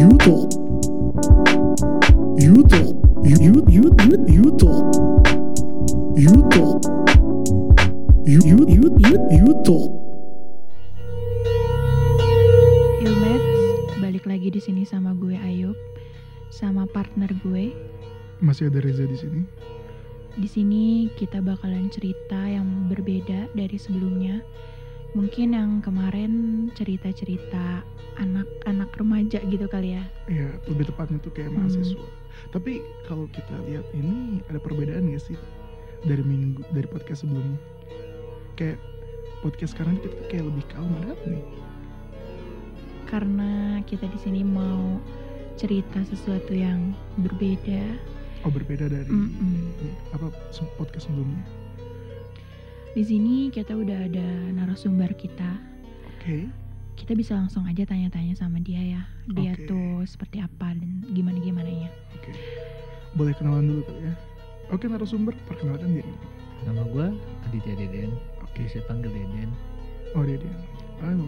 Yuto Yuto Yu Yu Yu Yuto Yuto Yu Yu Yu Yu Yuto Ilmets, balik lagi di sini sama gue Ayub, sama partner gue. Masih ada Reza di sini? Di sini kita bakalan cerita yang berbeda dari sebelumnya. Mungkin yang kemarin cerita-cerita anak-anak remaja gitu kali ya. Ya lebih tepatnya tuh kayak Hmm. mahasiswa Tapi kalau kita lihat ini ada perbedaan gak sih Dari minggu dari podcast sebelumnya Kayak podcast sekarang kita tuh kayak lebih kalem ada apa nih Karena kita di sini mau cerita sesuatu yang berbeda. Oh berbeda dari Mm-mm. apa se- podcast sebelumnya Di sini kita udah ada narasumber kita. Oke Kita bisa langsung aja tanya-tanya sama dia ya. Dia Oke. tuh seperti apa dan gimana-gimana ya. Oke, boleh kenalan dulu kali ya. Oke, narasumber, perkenalkan diri. Nama gue Aditya Deden, Oke, bisa panggil Deden. oh dia dia. Halo.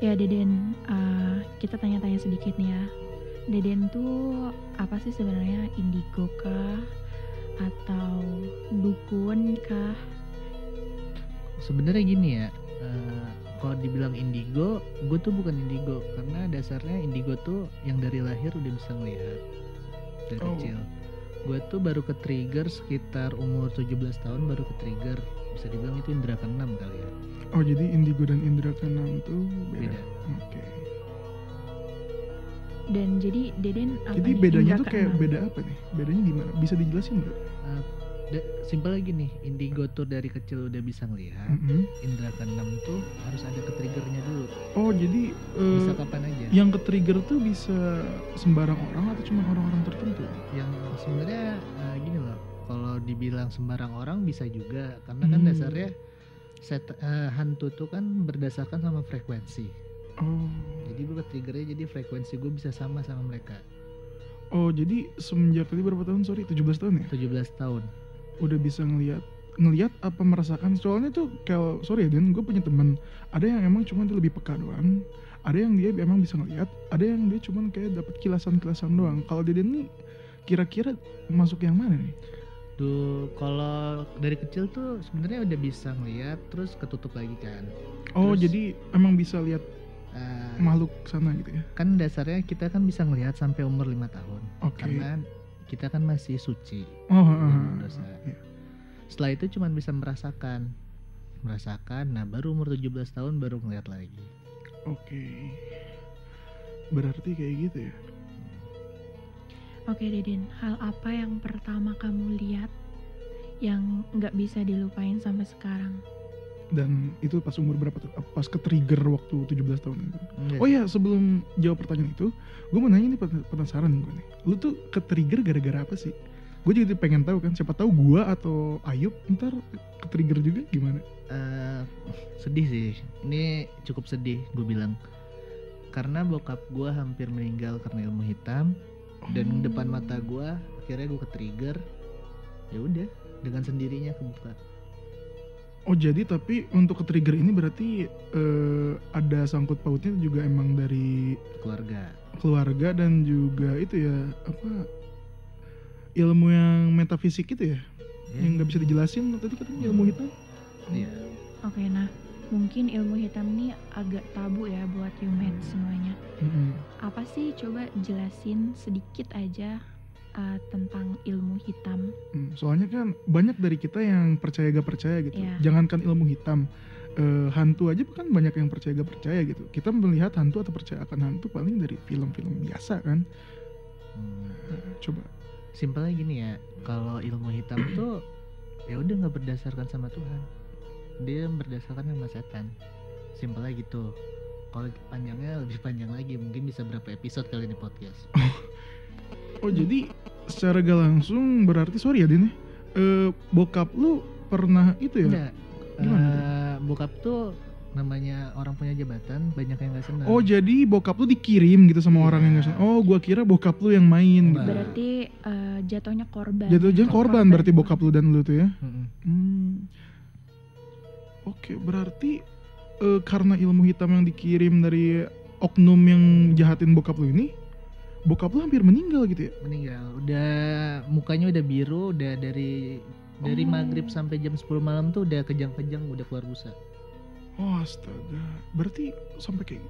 Ya Deden, eh, kita tanya-tanya sedikit nih ya. Deden tuh apa sih sebenarnya indigo kah? Atau dukun kah? Sebenarnya gini ya, eh, kalau dibilang indigo, gue tuh bukan indigo karena dasarnya indigo tuh yang dari lahir udah bisa ngelihat dari Oh. kecil. Gue tuh baru ke trigger sekitar umur 17 tahun baru ke trigger. Bisa dibilang itu indera keenam kali ya. Oh, jadi indigo dan indra keenam tuh beda. Beda. Oke. Dan jadi Deden apa Jadi nih? bedanya Indra tuh kayak beda apa nih? Bedanya gimana? Bisa dijelasin nggak? Da- simpel lagi nih, indigo tuh dari kecil udah bisa ngelihat. Mm-mm. Indera keenam tuh harus ada ke triggernya dulu. Oh, jadi Bisa kapan aja. yang ke trigger tuh bisa sembarang orang atau cuma orang-orang tertentu? yang sebenarnya eh, gini loh kalau dibilang sembarang orang bisa juga karena kan Hmm. dasarnya set eh, hantu tuh kan berdasarkan sama frekuensi Oh. jadi gue triggernya jadi frekuensi gue bisa sama sama mereka Oh, jadi semenjak tadi berapa tahun? Sorry, 17 tahun ya? 17 tahun. Udah bisa ngelihat ngelihat apa merasakan? Soalnya tuh kalau sorry ya Dan gue punya temen. Ada yang emang cuma dia lebih peka doang. Ada yang dia emang bisa ngelihat ada yang dia cuma kayak dapat kilasan-kilasan doang. Kalau Deden nih kira-kira masuk yang mana nih? Tuh kalau dari kecil tuh sebenarnya udah bisa ngeliat terus ketutup lagi kan. Oh Terus- jadi emang bisa lihat Eh, makhluk sana gitu ya? kan dasarnya kita kan bisa ngelihat sampai umur lima tahun. Oke. Karena kita kan masih suci. Oh ah, dosa. iya. setelah itu cuman bisa merasakan. Merasakan nah baru umur 17 tahun baru ngeliat lagi. Oke. Berarti kayak gitu ya? Oke Deden, hal apa yang pertama kamu lihat yang nggak bisa dilupain sampai sekarang? Dan itu pas umur berapa tuh pas ke trigger waktu 17 tahun itu Enggak. Oh iya, sebelum jawab pertanyaan itu, gue mau nanya nih pen- penasaran gue nih. Lu tuh ke trigger gara-gara apa sih? Gue jadi pengen tahu kan, siapa tahu gue atau Ayub ntar ke trigger juga gimana? Eh, sedih sih ini cukup sedih gue bilang karena bokap gue hampir meninggal karena ilmu hitam dan Oh. depan mata gue akhirnya gue ke trigger ya udah dengan sendirinya kebuka Oh jadi tapi untuk ke trigger ini berarti eh, ada sangkut pautnya juga emang dari keluarga keluarga dan juga itu ya apa ilmu yang metafisik itu ya, ya, yang nggak bisa dijelasin tadi katanya ilmu hitam. iya. Oke, nah mungkin ilmu hitam ini agak tabu ya buat human semuanya. Mm-mm. Apa sih coba jelasin sedikit aja uh, tentang ilmu hitam? Hmm, soalnya kan banyak dari kita yang percaya gak percaya gitu. Iya. Jangankan ilmu hitam, eh, hantu aja kan banyak yang percaya gak percaya gitu. Kita melihat hantu atau percaya akan hantu paling dari film-film biasa kan. Hmm. Coba. simpelnya gini ya kalau ilmu hitam tuh ya udah nggak berdasarkan sama Tuhan dia berdasarkan sama setan simpelnya gitu kalau panjangnya lebih panjang lagi mungkin bisa berapa episode kali ini podcast Oh jadi secara gak langsung berarti sorry ya Din ya, eh, bokap lu pernah itu ya? enggak Gimana eh, bokap tuh namanya orang punya jabatan banyak yang nggak senang Oh jadi bokap lu dikirim gitu sama Iya. orang yang nggak senang. Oh gua kira bokap lu yang main. Gitu. Berarti uh, jatuhnya korban. Jatuh jangan korban berarti bokap lu dan lu tuh ya. Mm-mm. Hmm. Oke, berarti eh, karena ilmu hitam yang dikirim dari oknum yang jahatin bokap lu ini bokap lu hampir meninggal gitu ya? Meninggal. Udah mukanya udah biru udah dari dari Oh. maghrib sampai jam 10 malam tuh udah kejang-kejang udah keluar busa oh astaga. Berarti sampai kayak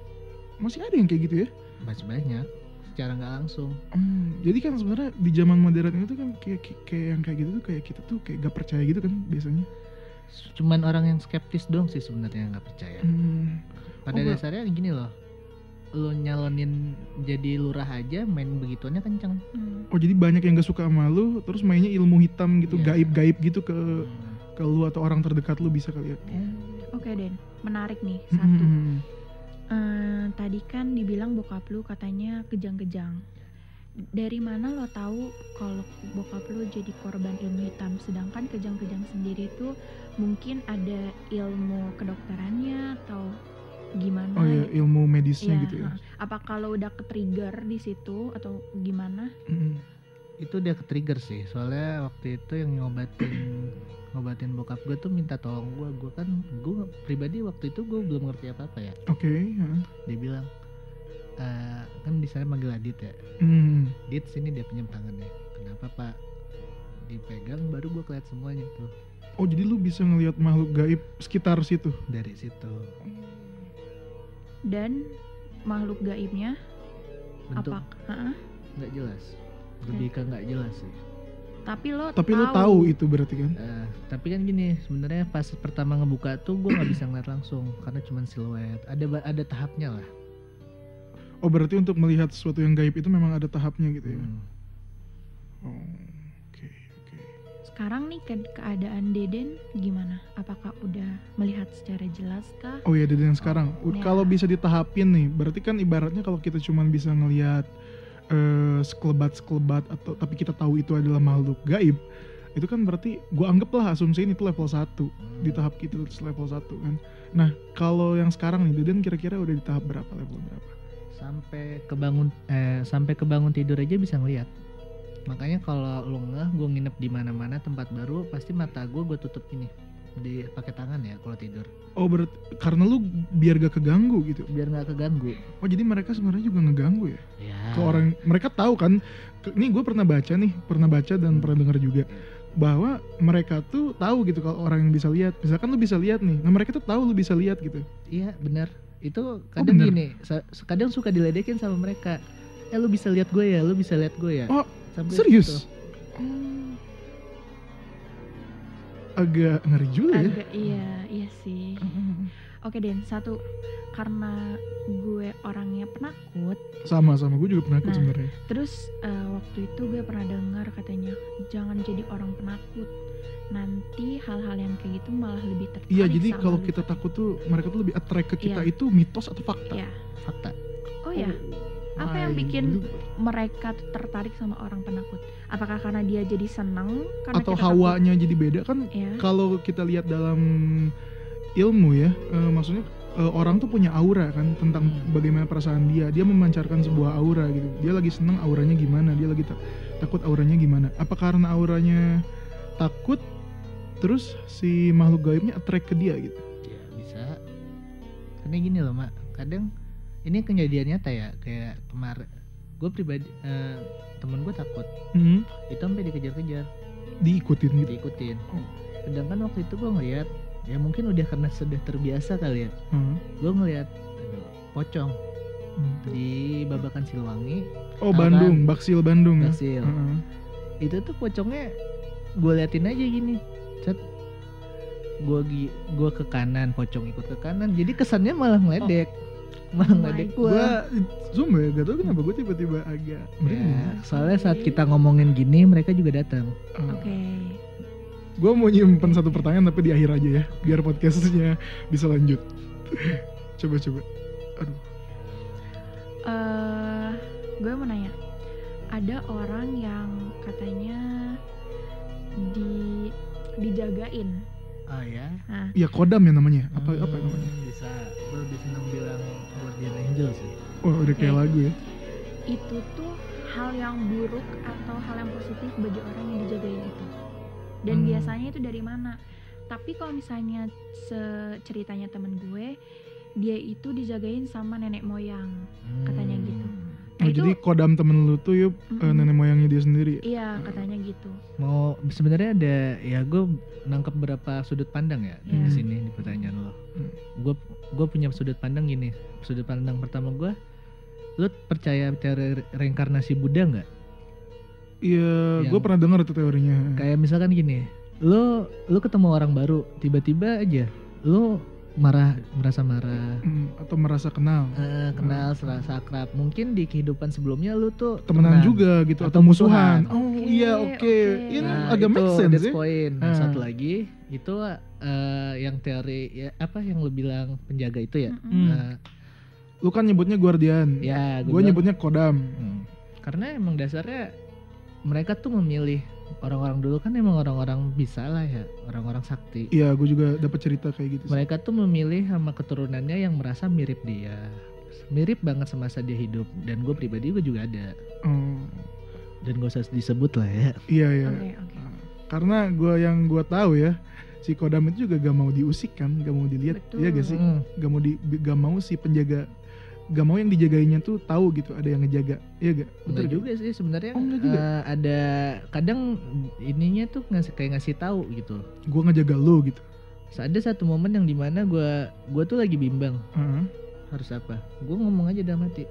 masih ada yang kayak gitu ya? Masih banyak. Secara nggak langsung. Hmm, jadi kan sebenarnya di zaman modern itu kan kayak, kayak, kayak yang kayak gitu tuh kayak kita tuh kayak gak percaya gitu kan biasanya? Cuman orang yang skeptis doang sih sebenarnya nggak percaya. Hmm, pada Oh, dasarnya gini loh lo nyalonin jadi lurah aja main begituannya kenceng Hmm. oh jadi banyak yang gak suka sama lu terus mainnya ilmu hitam gitu Iya. gaib-gaib gitu ke Hmm. ke lu atau orang terdekat lu bisa kali ya Oke Den, menarik nih Hmm, satu. hmm, hmm. Eh, tadi kan dibilang bokap lu katanya kejang-kejang. Dari mana lo tahu kalau bokap lu jadi korban ilmu hitam, sedangkan kejang-kejang sendiri tuh mungkin ada ilmu kedokterannya atau gimana? oh ya ilmu medisnya Iya, gitu ya. Apa kalau udah ke-trigger di situ atau gimana? Hmm. itu dia ke trigger sih soalnya waktu itu yang ngobatin ngobatin bokap gue tuh minta tolong gue gue kan gue pribadi waktu itu gue belum ngerti apa apa ya oke ya. dia bilang "Eh, kan di sana manggil Adit ya Hmm. Dit sini dia pinjam tangannya kenapa pak dipegang baru gue keliat semuanya tuh oh jadi lu bisa ngelihat makhluk gaib sekitar situ dari situ Dan makhluk gaibnya bentuk? apa? Nggak jelas. Lebih ke nggak jelas sih. Tapi lo tapi lu tahu. itu berarti kan? Eh, tapi kan gini sebenarnya pas pertama ngebuka tuh gue nggak bisa ngeliat langsung karena cuma siluet. Ada ada tahapnya lah. Oh berarti untuk melihat sesuatu yang gaib itu memang ada tahapnya gitu ya? Hmm. oh Sekarang nih ke keadaan Deden gimana? Apakah udah melihat secara jelas kah? Oh iya dari yang sekarang. Ud- Ya. Kalau bisa ditahapin nih, berarti kan ibaratnya kalau kita cuman bisa ngelihat eh sekelebat-sekelebat atau tapi kita tahu itu adalah makhluk gaib, itu kan berarti gua anggaplah asumsiin itu level 1 di tahap kita terus level 1 kan. Nah, kalau yang sekarang nih Deden kira-kira udah di tahap berapa level berapa? sampai kebangun eh sampai kebangun tidur aja bisa ngeliat makanya kalau lu ngeh gue nginep di mana-mana tempat baru pasti mata gue gue tutup ini. Di pakai tangan ya kalau tidur. Oh, berarti karena lu biar gak keganggu gitu. biar nggak keganggu. Oh, jadi mereka sebenarnya juga ngeganggu ya? ya ke orang mereka tahu kan nih gue pernah baca nih pernah baca dan pernah dengar juga bahwa mereka tuh tahu gitu kalau orang yang bisa lihat. Misalkan lu bisa lihat nih nah mereka tuh tahu lu bisa lihat gitu. Iya benar itu kadang bener? gini kadang suka diledekin sama mereka. Eh lu bisa lihat gue ya lu bisa lihat gue ya. Oh, Sampai serius gitu. Oh. agak ngeri juga ya Agak iya, iya sih. Oke Den, satu karena gue orangnya penakut, sama sama gue juga penakut Nah. sebenarnya terus eh, waktu itu gue pernah dengar katanya jangan jadi orang penakut. Nanti hal-hal yang kayak gitu malah lebih tertarik. iya jadi kalau kita takut tuh mereka tuh lebih attract ke kita Iya. itu mitos atau fakta Iya. fakta Oh ya, Apa yang bikin mereka tertarik sama orang penakut? Apakah karena dia jadi seneng? Karena atau kita takut? hawanya jadi beda? Kan Ya. kalau kita lihat dalam ilmu ya eh, maksudnya eh, orang tuh punya aura kan tentang Hmm. bagaimana perasaan dia. Dia memancarkan sebuah aura gitu. Dia lagi seneng auranya gimana? Dia lagi ta- takut auranya gimana? Apa karena auranya takut terus si makhluk gaibnya attract ke dia gitu? Ya bisa. Karena gini loh mak. Kadang ini kejadian nyata ya kayak kemarin gue pribadi eh, temen gue takut. Hmm, itu sampai dikejar-kejar. Diikutin gitu? Diikutin. Oh. sedangkan waktu itu gue ngeliat ya mungkin udah karena sudah terbiasa kali ya. Hmm. gue ngeliat aduh, pocong di babakan Silwangi. Oh Apaan? Bandung Baksil Bandung ya? Baksil. Heeh. itu tuh pocongnya gue liatin aja gini set. Gue gue ke kanan pocong ikut ke kanan. Jadi kesannya malah ngeledek malah Oh my ngeledek gue gua sumpah ya gak tau kenapa gue tiba-tiba agak merinding ya, soalnya saat kita ngomongin gini mereka juga datang Oke. Gue mau nyimpen satu pertanyaan tapi di akhir aja ya, biar podcastnya bisa lanjut. coba coba. Aduh. eh gue mau nanya, ada orang yang katanya di dijagain. oh ya Nah, Ya kodam ya namanya. Apa apa Hmm, namanya? bisa gue lebih seneng bilang guardian angel sih Oh udah kayak Oke. lagu ya. itu tuh hal yang buruk atau hal yang positif bagi orang yang dijagain itu. Dan Hmm. biasanya itu dari mana? Tapi kalau misalnya ceritanya temen gue, dia itu dijagain sama nenek moyang Katanya Hmm. gitu. Oh, Nah, itu jadi kodam temen lu tuh yuk eh, Mm-mm. nenek moyangnya dia sendiri. iya katanya gitu mau sebenarnya ada ya gue nangkep berapa sudut pandang ya Iya. di sini di pertanyaan lo Hmm. gue gue punya sudut pandang gini sudut pandang pertama gue lu percaya teori re- reinkarnasi Buddha nggak Iya, gue pernah dengar itu teorinya. kayak misalkan gini lu lu ketemu orang baru tiba-tiba aja lu marah merasa marah Hmm, atau merasa kenal. eh, kenal serasa akrab mungkin di kehidupan sebelumnya lu tuh Temenan juga gitu atau, Atau musuhan. musuhan. Oh Oke, iya oke. oke. Ini Nah, agak itu make sense ya. point. Nah, Ah. satu lagi itu eh, yang teori ya apa yang lu bilang penjaga itu ya? Hmm. Nah, Lu kan nyebutnya guardian. ya gue nyebutnya kodam. Hmm. Karena emang dasarnya mereka tuh memilih orang-orang dulu kan emang orang-orang bisa lah ya, orang-orang sakti. Iya, gue juga dapat cerita kayak gitu. sih. Mereka tuh memilih sama keturunannya yang merasa mirip dia. Mirip banget semasa dia hidup dan gue pribadi gue juga ada Oh, dan gak usah disebut lah ya. iya iya. oke oke Nah, Karena gue yang gue tahu ya, si kodam itu juga gak mau diusik kan, gak mau dilihat. Betul. Iya gak sih? Hmm. Gak mau di, gak mau si penjaga, gak mau yang dijagainnya tuh tahu gitu ada yang ngejaga. Iya gak? Enggak gak? juga sih sebenarnya Oh, juga? eh, ada kadang ininya tuh ngasih kayak ngasih tahu gitu. Gue ngejaga lo gitu. Ada satu momen yang di mana gua gua tuh lagi bimbang Heeh. harus apa. Gue ngomong aja dalam hati.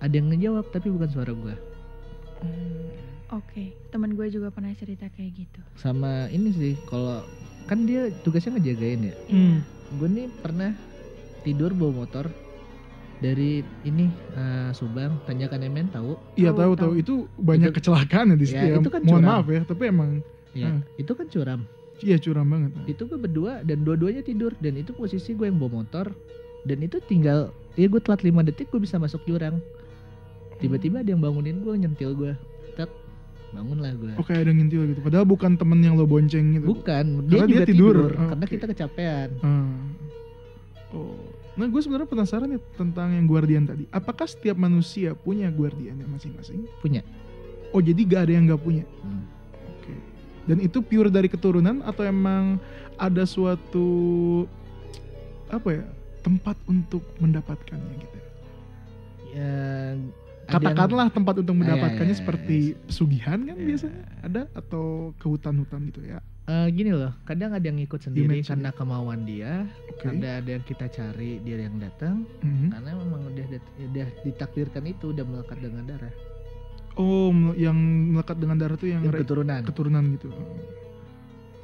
Ada yang ngejawab tapi bukan suara gua. oke teman gue juga pernah cerita kayak gitu Sama ini sih kalau kan dia tugasnya ngejagain ya. Hmm. Gue nih pernah tidur bawa motor dari ini eh, Subang Tanjakan Emen tahu? Iya Tahu, tahu itu banyak Itu- kecelakaan ya di situ Ya, ya. itu kan Mohon curam. maaf ya, tapi emang Ya, Hmm. itu kan curam. iya curam banget. itu gue berdua dan dua-duanya tidur dan itu posisi gue yang bawa motor dan itu tinggal ya gue telat 5 detik gue bisa masuk jurang tiba-tiba ada yang bangunin gue nyentil gue tek bangunlah gue Oke ada yang ngintil gitu. Padahal bukan temen yang lo bonceng gitu. bukan dia Karena juga dia tidur. tidur, Oh, karena oke. kita kecapean Ah. Oh. Nah gue sebenarnya penasaran ya tentang yang guardian tadi. Apakah setiap manusia punya guardiannya masing-masing? Punya. Oh jadi gak ada yang gak punya. Hmm. Oke. Dan itu pure dari keturunan atau emang ada suatu apa ya tempat untuk mendapatkannya gitu? ya yang- Katakanlah tempat untuk Ah, iya, mendapatkannya iya, iya, seperti pesugihan kan Ya. biasanya ada atau ke hutan-hutan gitu ya? Eh, gini loh kadang ada yang ikut sendiri Dimensi. karena kemauan dia Oke. ada ada yang kita cari dia yang datang Mhm. karena memang udah udah ditakdirkan itu udah melekat dengan darah Oh yang melekat dengan darah tuh yang, yang keturunan keturunan gitu.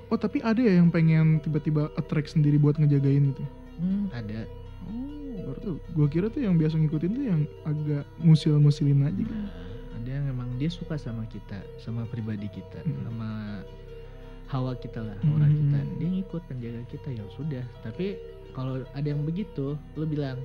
Oh tapi ada ya yang pengen tiba-tiba attract sendiri buat ngejagain gitu. Hmm, ada Oh baru tuh. Gua kira tuh yang biasa ngikutin tuh yang agak ngusil-ngusilin aja gitu. ada yang memang dia suka sama kita sama pribadi kita Hmm. sama hawa kita lah aura Hmm. kita dia ngikut penjaga kita ya sudah tapi kalau ada yang begitu lu bilang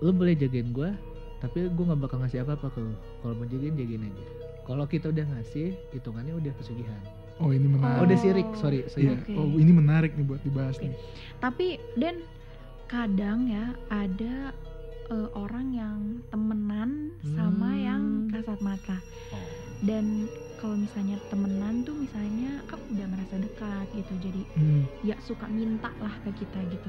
lu boleh jagain gua tapi gua nggak bakal ngasih apa-apa ke lu kalau mau jagain jagain aja kalau kita udah ngasih hitungannya udah pesugihan Oh ini menarik. oh, udah sirik sorry sorry Oke. Oh ini menarik nih buat dibahas Oke. nih. Tapi dan kadang ya ada eh, orang yang temenan sama Hmm. yang kasat mata. Oh. Dan kalau misalnya temenan tuh misalnya kan udah merasa dekat gitu. Jadi Hmm. ya suka minta lah ke kita gitu.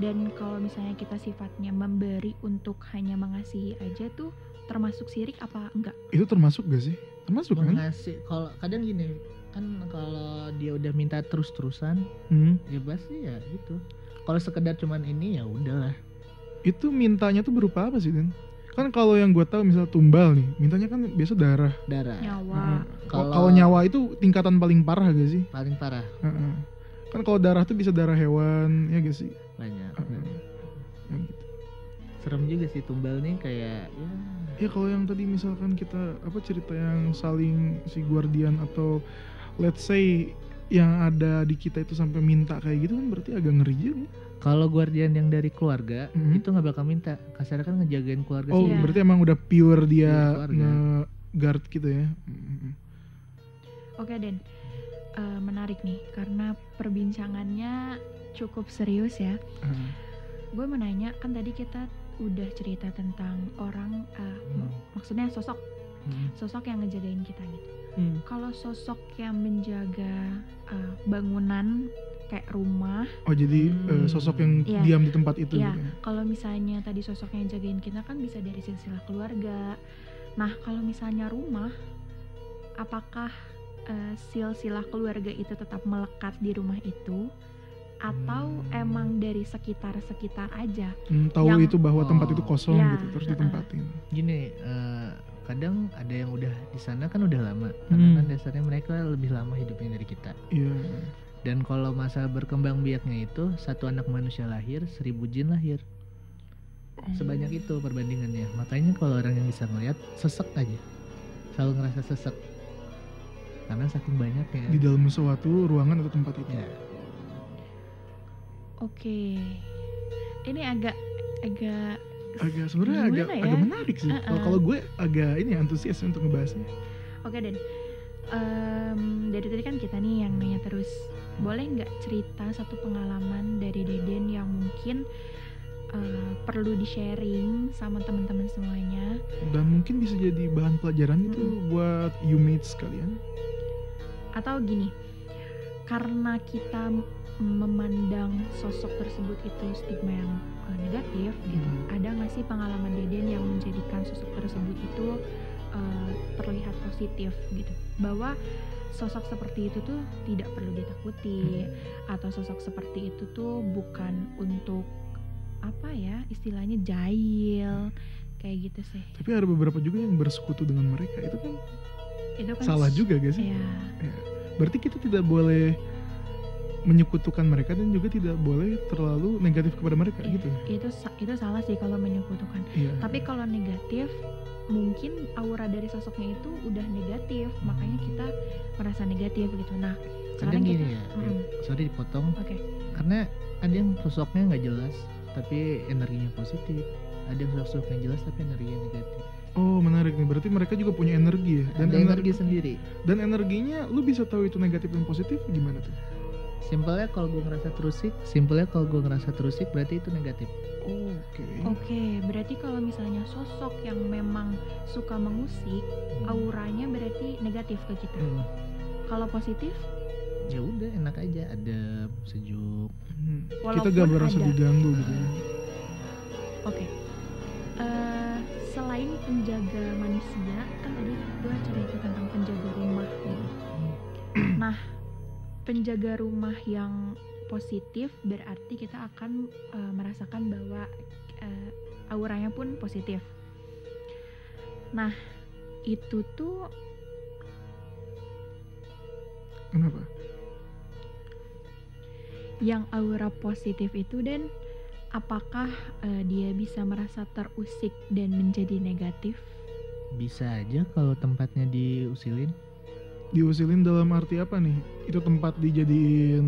Dan kalau misalnya kita sifatnya memberi untuk hanya mengasihi aja tuh termasuk sirik apa enggak? Itu termasuk gak sih? Termasuk kan? mengasih kalau kadang gini kan kalau dia udah minta terus-terusan Hmm. ya pasti ya gitu kalau sekedar cuman ini ya udahlah Itu mintanya tuh berupa apa sih Den? Kan kalau yang gue tahu misal tumbal nih, mintanya kan biasa darah. darah Nyawa. Heeh. Kalau- nyawa itu tingkatan paling parah gak sih? paling parah Heeh. Kan kalau darah tuh bisa darah hewan, ya gak sih? banyak. Yang gitu. serem juga sih tumbal nih kayak ya Ya kalau yang tadi misalkan kita apa cerita yang saling si guardian atau let's say yang ada di kita itu sampai minta kayak gitu kan berarti agak ngeri juga. kalau guardian yang dari keluarga Mhm. itu nggak bakal minta kasar kan ngejagain keluarga Oh, sih Iya. berarti emang udah pure dia keluarga. nge-guard gitu ya. Oke Den, Eh, menarik nih karena perbincangannya cukup serius ya. Ah, Gue mau nanya kan tadi kita udah cerita tentang orang, eh, Hmm. maksudnya sosok, Mhm. sosok yang ngejagain kita gitu. Hmm. Kalau sosok yang menjaga eh, bangunan kayak rumah Oh jadi Hmm. eh, sosok yang Iya. diam di tempat itu Iya. gitu. kalau misalnya tadi sosoknya yang jagain kita kan bisa dari silsilah keluarga nah kalau misalnya rumah apakah eh, silsilah keluarga itu tetap melekat di rumah itu atau emang dari sekitar-sekitar aja Hmm, tahu Yang- itu bahwa tempat itu Oh. kosong Iya, gitu terus heeh. ditempatin. gini eh, kadang ada yang udah di sana kan udah lama karena Hmm. kan dasarnya mereka lebih lama hidupnya dari kita Iya. dan kalau masa berkembang biaknya itu satu anak manusia lahir seribu jin lahir sebanyak itu perbandingannya makanya kalau orang yang bisa ngeliat sesek aja selalu ngerasa sesek karena saking banyaknya Di dalam suatu ruangan atau tempat itu. ya oke ini agak agak Agak sebenarnya agak ya? agak menarik sih. Kalau Heeh. kalau gue agak ini antusias untuk ngebahasnya. Oke Den, Em, dari tadi kan kita nih yang nanya terus, boleh nggak cerita satu pengalaman dari Deden yang mungkin eh, perlu di sharing sama teman-teman semuanya? Dan mungkin bisa jadi bahan pelajaran gitu Mm-mm. buat you mates kalian. Atau gini, karena kita memandang sosok tersebut itu stigma yang eh, negatif gitu, Hmm. ada nggak sih pengalaman Deden yang menjadikan sosok tersebut itu eh, terlihat positif gitu, bahwa sosok seperti itu tuh tidak perlu ditakuti atau sosok seperti itu tuh bukan untuk apa ya istilahnya jahil kayak gitu sih. Tapi ada beberapa juga yang bersekutu dengan mereka itu kan itu kan salah juga gak sih? ya Berarti kita tidak boleh menyekutukan mereka dan juga tidak boleh terlalu negatif kepada mereka Iya, gitu. itu itu salah sih kalau menyekutukan Iya. tapi kalau negatif mungkin aura dari sosoknya itu udah negatif makanya kita merasa negatif gitu nah kadang sekarang gini kita ya Mm-mm. sorry dipotong oke karena ada yang sosoknya nggak jelas tapi energinya positif ada yang sosok yang jelas tapi energinya negatif Oh menarik nih. Berarti mereka juga punya energi ya. Dan energi energi sendiri dan energinya lu bisa tahu itu negatif dan positif gimana tuh? Simpelnya kalau gue ngerasa terusik simpelnya kalau gue ngerasa terusik berarti itu negatif Oke. oke berarti kalau misalnya sosok yang memang suka mengusik auranya berarti negatif ke kita Hmm, kalau positif ya udah enak aja adem sejuk Hmm. Kita gak merasa ada. diganggu gitu ya. Oke. Eh, selain penjaga manusia, kan tadi gue cerita tentang penjaga rumah. gitu. Nah, penjaga rumah yang positif berarti kita akan eh, merasakan bahwa eh, auranya pun positif. Nah, itu tuh Kenapa? yang aura positif itu dan apakah eh, dia bisa merasa terusik dan menjadi negatif? bisa aja kalau tempatnya diusilin Diusilin dalam arti apa nih? Itu tempat dijadiin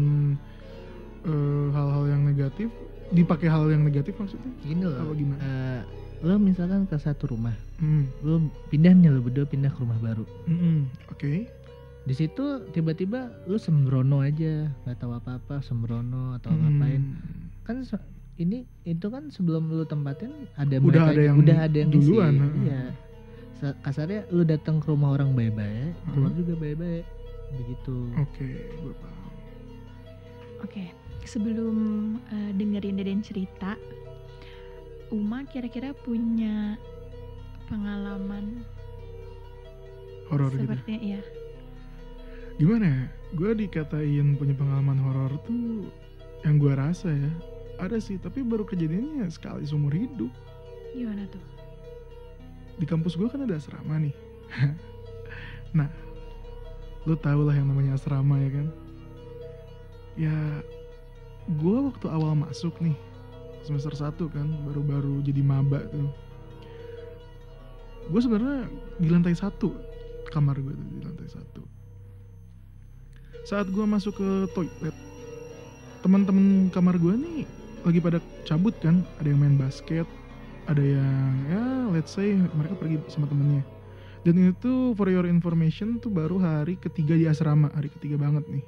eh, hal-hal yang negatif, dipakai hal yang negatif maksudnya? gini loh Apa gimana? eh, lo misalkan ke satu rumah Hmm. lo pindah nih lo berdua pindah ke rumah baru Mm-mm. Oke. di situ tiba-tiba lu sembrono aja nggak tahu apa-apa sembrono atau Hmm. ngapain kan ini itu kan sebelum lu tempatin ada Udah mereka ada yang udah ada yang duluan, iya Sa- kasarnya lu datang ke rumah orang baik-baik keluar Heeh. juga baik-baik begitu Oke, gue paham. Oke, sebelum eh, dengerin Deden cerita, Uma kira-kira punya pengalaman Horor gitu. seperti ya. Gimana ya? Gue dikatain punya pengalaman horor tuh yang gue rasa ya ada sih, tapi baru kejadiannya sekali seumur hidup. Gimana tuh? Di kampus gue kan ada asrama nih. nah, lo tau lah yang namanya asrama ya kan? Ya, gue waktu awal masuk nih semester 1 kan, baru-baru jadi maba tuh. Gue sebenarnya di lantai satu kamar gue tuh di lantai satu. Saat gue masuk ke toilet, teman-teman kamar gue nih lagi pada cabut kan, ada yang main basket, ada yang ya let's say mereka pergi sama temennya. Dan itu for your information tuh baru hari ketiga di asrama, hari ketiga banget nih.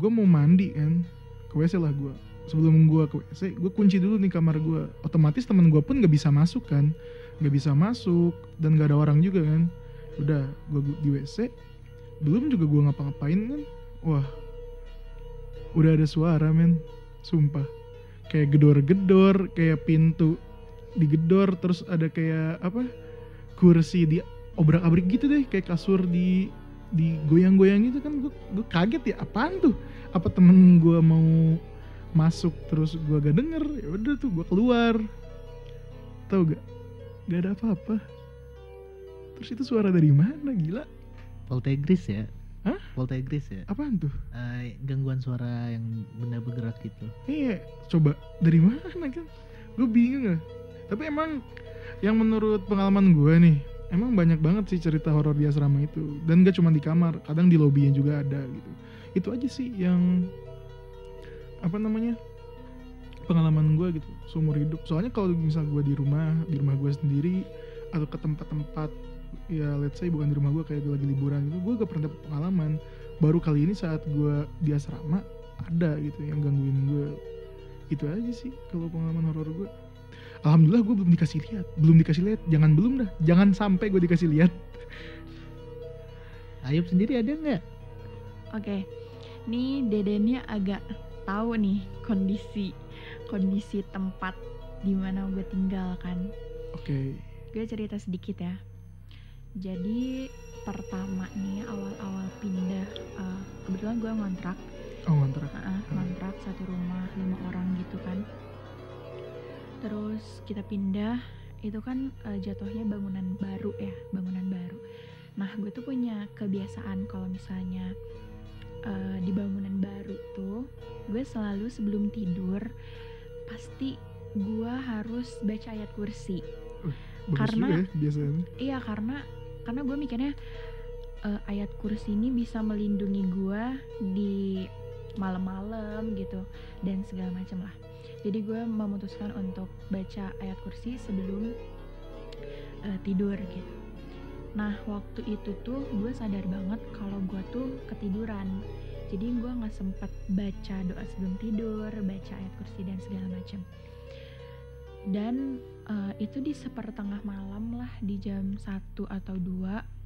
Gue mau mandi kan, ke WC lah gue. Sebelum gue ke WC, gue kunci dulu nih kamar gue. Otomatis teman gue pun gak bisa masuk kan, gak bisa masuk dan gak ada orang juga kan. Udah, gue di WC, belum juga gue ngapa-ngapain kan. Wah, udah ada suara men sumpah kayak gedor-gedor kayak pintu digedor terus ada kayak apa kursi di obrak-abrik gitu deh kayak kasur di di goyang-goyang gitu kan. Gue gue kaget ya apaan tuh? Apa temen gue mau masuk terus gue gak denger? Ya udah tuh gue keluar. Tau gak gak ada apa-apa. Terus itu suara dari mana? Gila. Poltergeist ya? Hah? poltergeist ya? Apaan tuh? Eh, gangguan suara yang benda bergerak gitu. Iya, coba dari mana kan? Gue bingung lah. Tapi emang yang menurut pengalaman gue nih, emang banyak banget sih cerita horor di asrama itu. Dan gak cuma di kamar, kadang di lobbynya juga ada gitu. Itu aja sih yang apa namanya pengalaman gue gitu seumur hidup. Soalnya kalau misal gue di rumah, di rumah gue sendiri atau ke tempat-tempat ya let's say bukan di rumah gue kayak gue lagi liburan gitu, gue gak pernah dapet pengalaman. Baru kali ini saat gue di asrama ada gitu yang gangguin gue itu aja sih kalau pengalaman horor gue alhamdulillah gue belum dikasih lihat. Belum dikasih lihat. Jangan belum dah. Jangan sampai gue dikasih lihat. Ayub sendiri ada nggak? Oke, nih dedennya agak tahu nih kondisi kondisi tempat di mana gue tinggal kan. oke. Gue cerita sedikit ya. Jadi pertama nih awal-awal pindah, eh, kebetulan gue ngontrak, oh ngontrak. Heeh, ngontrak satu rumah lima orang gitu kan. Terus kita pindah, itu kan eh, jatuhnya bangunan baru ya, bangunan baru. Nah gue tuh punya kebiasaan kalau misalnya eh, di bangunan baru tuh, gue selalu sebelum tidur pasti gue harus baca ayat kursi. bagus karena- juga ya biasanya Iya karena karena gue mikirnya eh, ayat kursi ini bisa melindungi gue di malam-malam gitu dan segala macam lah. Jadi gue memutuskan untuk baca ayat kursi sebelum eh, tidur gitu. Nah waktu itu tuh gue sadar banget kalau gue tuh ketiduran. Jadi gue nggak sempet baca doa sebelum tidur, baca ayat kursi dan segala macam. Dan eh, itu di sepertengah malam lah di jam 1 atau 2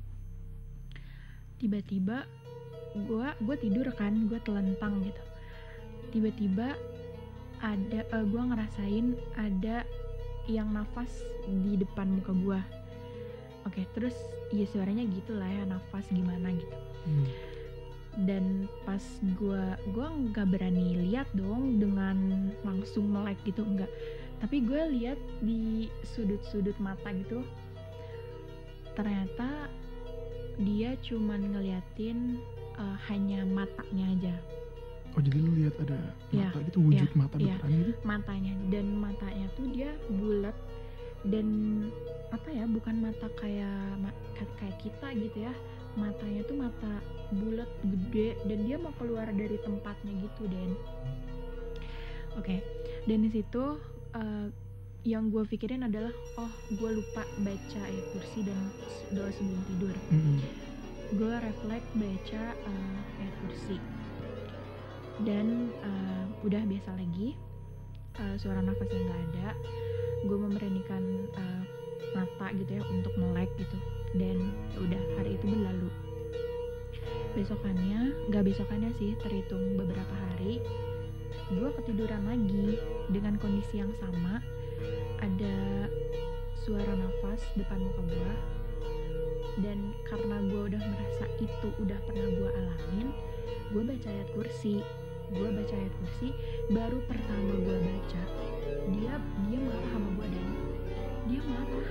tiba-tiba gue gue tidur kan gue telentang gitu tiba-tiba ada gue ngerasain ada yang nafas di depan muka gue oke terus ya suaranya gitu lah ya nafas gimana gitu. Hmm. dan pas gue gua nggak berani lihat dong dengan langsung melek gitu enggak tapi gue lihat di sudut-sudut mata gitu ternyata dia cuman ngeliatin eh, hanya matanya aja oh jadi lu lihat ada Iya, mata gitu wujud iya, mata iya. beneran gitu? Matanya dan matanya tuh dia bulat dan apa ya bukan mata kayak kayak kita gitu ya. Matanya tuh mata bulat gede dan dia mau keluar dari tempatnya gitu dan oke dan di situ eh, yang gue pikirin adalah oh gue lupa baca ayat kursi dan doa sebelum tidur. Mm-mm. gue refleks baca eh, ayat kursi dan eh, udah biasa lagi. Eh, suara nafasnya nggak ada. Gue memberanikan eh, mata gitu ya untuk melek gitu. Dan ya udah hari itu berlalu. Besokannya nggak besokannya sih terhitung beberapa hari gue ketiduran lagi. Dengan kondisi yang sama ada suara nafas depan muka gue. Dan karena gue udah merasa itu udah pernah gue alamin gue baca ayat kursi gue baca ayat kursi baru pertama gue baca dia dia marah sama gue dan dia marah.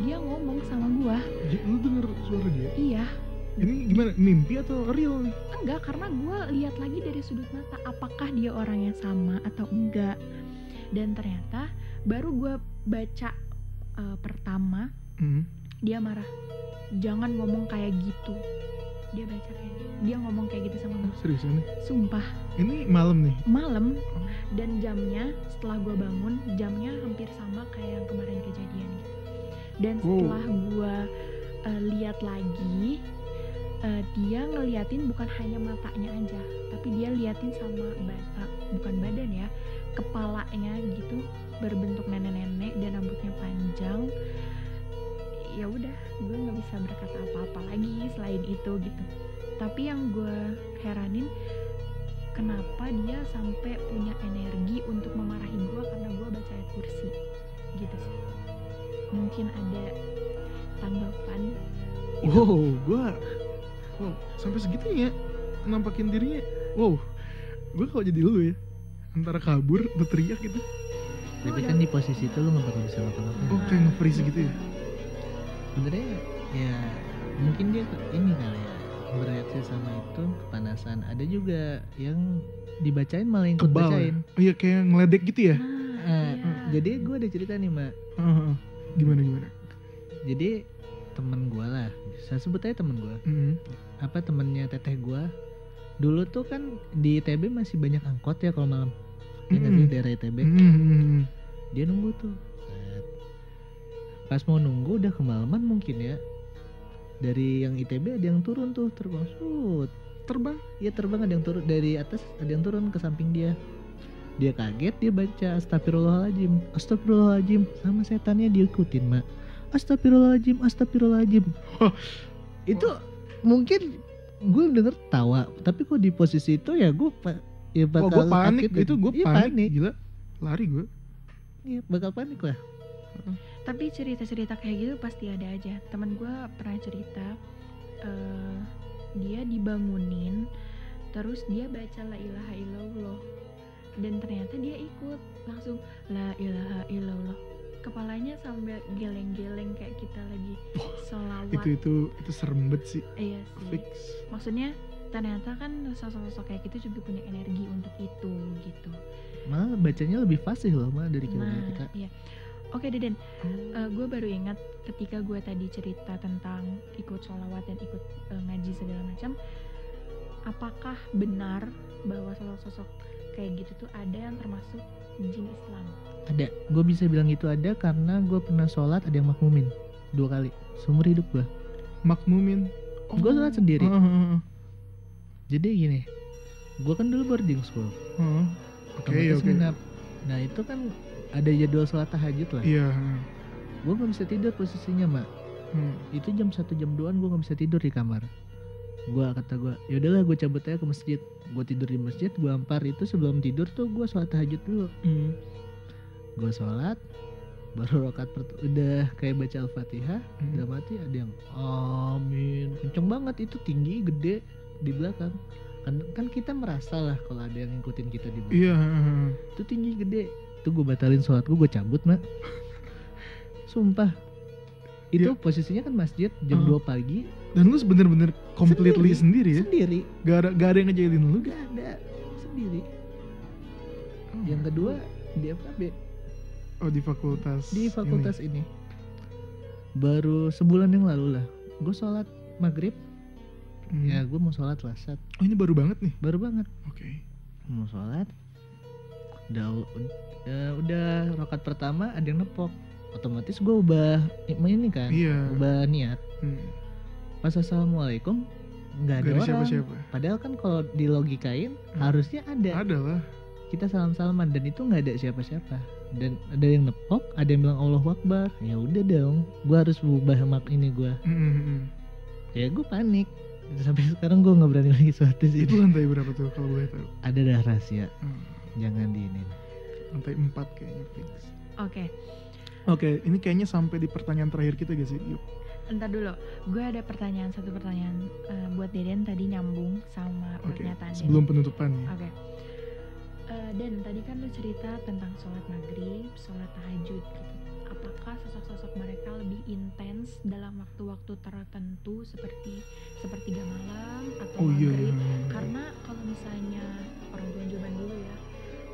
Dia ngomong sama gue Jadi lu denger suara dia iya. Ini gimana mimpi atau real nih? Enggak karena gue lihat lagi dari sudut mata apakah dia orang yang sama atau enggak. Dan ternyata baru gue baca eh, pertama Hmm. dia marah. Jangan ngomong kayak gitu dia baca kayak gitu. dia ngomong kayak gitu sama gue seriusan nih sumpah. Ini malam nih? Malam. Dan jamnya setelah gue bangun jamnya hampir sama kayak yang kemarin kejadian gitu. Dan Wow. setelah gue eh, lihat lagi eh, dia ngeliatin bukan hanya matanya aja tapi dia liatin sama ba- eh, bukan badan ya kepalanya gitu berbentuk nenek-nenek dan rambutnya panjang ya udah gue nggak bisa berkata apa-apa lagi selain itu gitu tapi yang gue heranin kenapa dia sampai punya energi untuk memarahi gue karena gue baca ayat kursi gitu sih mungkin ada tanggapan Wow, gua wow, sampai segitunya nampakin dirinya. Wow. Gua kalau jadi lu ya antara kabur atau teriak gitu. tapi kan di posisi itu lu nggak bakal bisa ngapa-ngapain Oh, kayak nge-freeze gitu ya. Sebenarnya ya mungkin dia ini kali ya bereaksi sama itu kepanasan ada juga yang dibacain malah ikut Kebal. ya? bacain Oh iya kayak ngeledek gitu ya. nah, Eh, iya. jadi gue ada cerita nih mbak Heeh. gimana gimana? jadi temen gue lah saya sebut aja temen gue Mm. apa temennya teteh gue dulu tuh kan di ITB masih banyak angkot ya kalau malam ya nggak sih Mm. daerah ITB Mm. dia nunggu tuh. Pas mau nunggu udah kemalaman mungkin ya dari yang ITB ada yang turun tuh terbang Sut. Terbang. Iya terbang ada yang turun dari atas ada yang turun ke samping dia dia kaget dia baca astagfirullahaladzim astagfirullahaladzim sama setannya diikutin mak astagfirullahaladzim astagfirullahaladzim itu mungkin gue denger tawa tapi kok di posisi itu ya gue ya bakal gue panik itu gue Iya, panik. Gila. Lari gue. Iya, bakal panik lah tapi cerita-cerita kayak gitu pasti ada aja. Teman gue pernah cerita eh, dia dibangunin terus dia baca la ilaha illallah. Dan ternyata dia ikut langsung la ilaha illallah. Kepalanya sambil geleng-geleng kayak kita lagi sholawat. Itu itu itu serem banget sih. iya sih. Fix. maksudnya ternyata kan sosok-sosok kayak gitu juga punya energi untuk itu gitu. Malah bacanya lebih fasih loh malah dari kita nah kita. iya oke Deden. Gue baru ingat ketika gue tadi cerita tentang ikut sholawat dan ikut eh, ngaji segala macam apakah benar bahwa sosok-sosok kayak gitu tuh ada yang termasuk jin Islam? Ada. Gue bisa bilang itu ada karena gue pernah sholat ada yang makmumin dua kali seumur hidup gue Makmumin. gue sholat sendiri. Heeh, heeh, jadi gini gue kan dulu boarding school. Heeh. Oke otomatis oke. nginap. Nah itu kan ada jadwal sholat tahajud lah Iya. gue nggak bisa tidur posisinya mak Hmm. itu jam satu jam 2an gue nggak bisa tidur di kamar gue kata gue yaudahlah gue cabut aja ke masjid gue tidur di masjid gue ampar itu sebelum tidur tuh gue sholat tahajud dulu Hmm. gue sholat baru rokat udah kayak baca al-fatihah Hmm. udah mati ada yang amin kenceng banget itu tinggi gede di belakang kan kan kita merasa lah kalau ada yang ngikutin kita di belakang Iya. heeh. itu tinggi gede itu gue batalin sholat gue gue cabut mak sumpah itu Iya. posisinya kan masjid jam Oh. 2 pagi Dan lu bener-bener completely sendiri, ya? sendiri Gak ada gak ada yang ngejailin lu? gak ada sendiri Oh. yang kedua di FKB Oh di fakultas. di fakultas ini. baru sebulan yang lalu lah gue sholat maghrib ini. Hmm. ya gue mau sholat lasat Oh ini baru banget nih. baru banget Oke. mau sholat udah udah, udah rokat pertama ada yang nepok otomatis gue ubah ini kan Iya. ubah niat Hmm. pas assalamualaikum nggak ada ada orang siapa-siapa. padahal kan kalau dilogikain Hmm. harusnya ada Ada lah. kita salam salaman dan itu nggak ada siapa-siapa dan ada yang nepok ada yang bilang Allah Akbar ya udah dong gue harus ubah mak ini gue Hmm, hmm, hmm. ya gue panik sampai sekarang gue nggak berani lagi di sini Itu lantai berapa tuh kalau boleh tahu? ada dah rahasia Hmm. Jangan diinin Lantai 4 kayaknya fix. oke Oke, ini kayaknya sampai di pertanyaan terakhir kita gak sih? Yuk. entar dulu gue ada pertanyaan satu pertanyaan eh, buat Deden tadi nyambung sama Oke. pernyataan Deden. Sebelum penutupan ya. Oke. Eh, Dan tadi kan lu cerita tentang sholat maghrib, sholat tahajud gitu. Apakah sosok-sosok mereka lebih intens dalam waktu-waktu tertentu seperti sepertiga malam atau Oh iya. maghrib? iya. Karena kalau misalnya orang tua zaman dulu ya,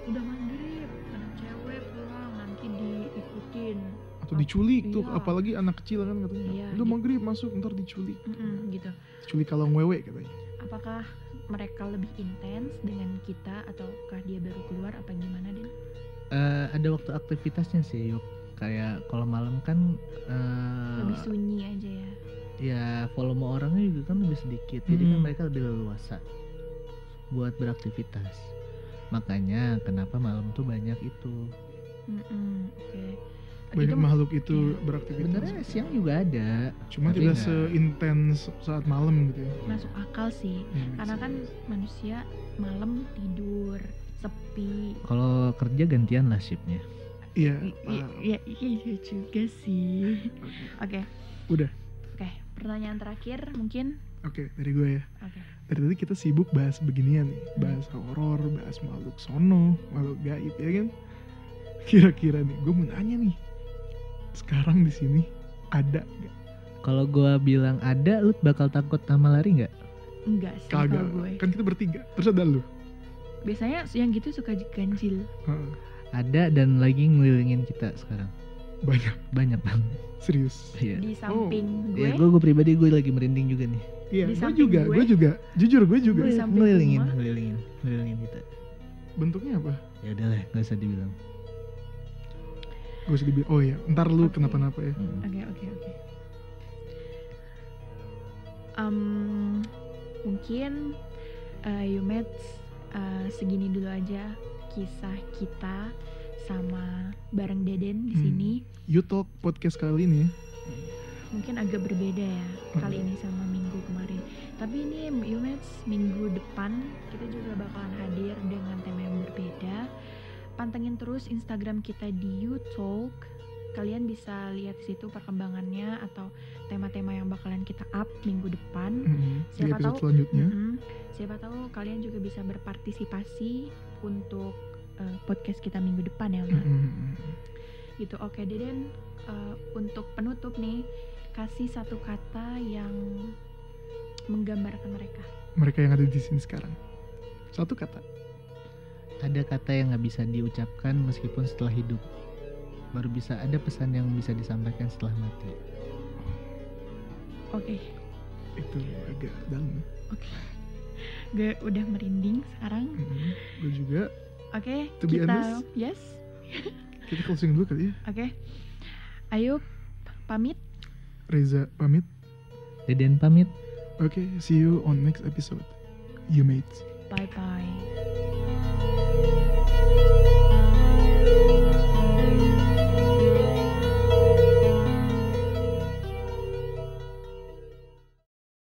udah maghrib, anak cewek pulang nanti diikutin, Atau diculik tuh, Iya. apalagi anak kecil kan katanya. Iya, Udah di- maghrib masuk, ntar diculik. Mm-mm, gitu. Diculik kalong wewe katanya. Apakah mereka lebih intens dengan kita ataukah dia baru keluar apa gimana Den? Eh, ada waktu aktivitasnya sih yuk kayak kalau malam kan eh, Lebih sunyi aja ya. ya volume orangnya juga kan lebih sedikit jadi kan Hmm. mereka lebih leluasa buat beraktivitas makanya kenapa malam tuh banyak itu Mm-mm, Oke. banyak Itu- makhluk itu iya. beraktivitas. Sebenarnya siang juga ada. Cuma tidak seintens saat malam gitu ya. masuk akal sih Iya, make karena kan sense. manusia malam tidur sepi Kalau kerja gantian lah shiftnya. Iya. Iya iya juga sih Oke. oke Udah. oke pertanyaan terakhir mungkin Oke, dari gue ya. oke Dari tadi kita sibuk bahas beginian nih, bahas horor, bahas makhluk sono, makhluk gaib ya kan. Kira-kira nih, gue mau nanya nih. Sekarang di sini ada gak? Kalau gua bilang ada, lu bakal takut sama lari nggak? enggak sih Kagak. kalau gue Kan kita bertiga. Terus ada lu. biasanya yang gitu suka ganjil Heeh, Ada dan lagi ngelilingin kita sekarang. Banyak, Banyak banget. serius. Iya. di samping Ya, gue gue pribadi gue lagi merinding juga nih. Iya, Di gue juga, gue. gue juga. Jujur gue juga. Di samping ngelilingin, rumah. ngelilingin, ngelilingin kita. Bentuknya apa? Ya udahlah, nggak usah dibilang. Gue usah dibilang. Oh iya, ntar lu Oke. kenapa-napa ya. Hmm. Oke oke oke. Mungkin uh, Yumets uh, segini dulu aja kisah kita sama bareng Deden di Hmm. sini. You Talk podcast kali ini. Mungkin agak berbeda ya kali ini sama minggu kemarin. Tapi ini Yumets minggu depan kita juga bakalan hadir dengan tema yang berbeda. Pantengin terus Instagram kita di YouTalk. Kalian bisa lihat di situ perkembangannya atau tema-tema yang bakalan kita up minggu depan. Di Siapa tahu- selanjutnya. Mm-mm. Siapa tahu kalian juga bisa berpartisipasi untuk uh, podcast kita minggu depan ya, Mak. Mhm. Gitu. Oke, Deden uh, untuk penutup nih kasih satu kata yang menggambarkan mereka. Mereka yang ada di sini sekarang. Satu kata. Ada kata yang nggak bisa diucapkan meskipun setelah hidup. Baru bisa ada pesan yang bisa disampaikan setelah mati. Oke. Itu agak dalam. Oke. Gue udah merinding sekarang. Mhm. Gue juga. Oke, okay, kita honest, yes. kita closing dulu kali ya. Oke. Okay. Ayo pamit. Reza pamit. Deden pamit. Oke, okay, see you on next episode. You mates. Bye bye.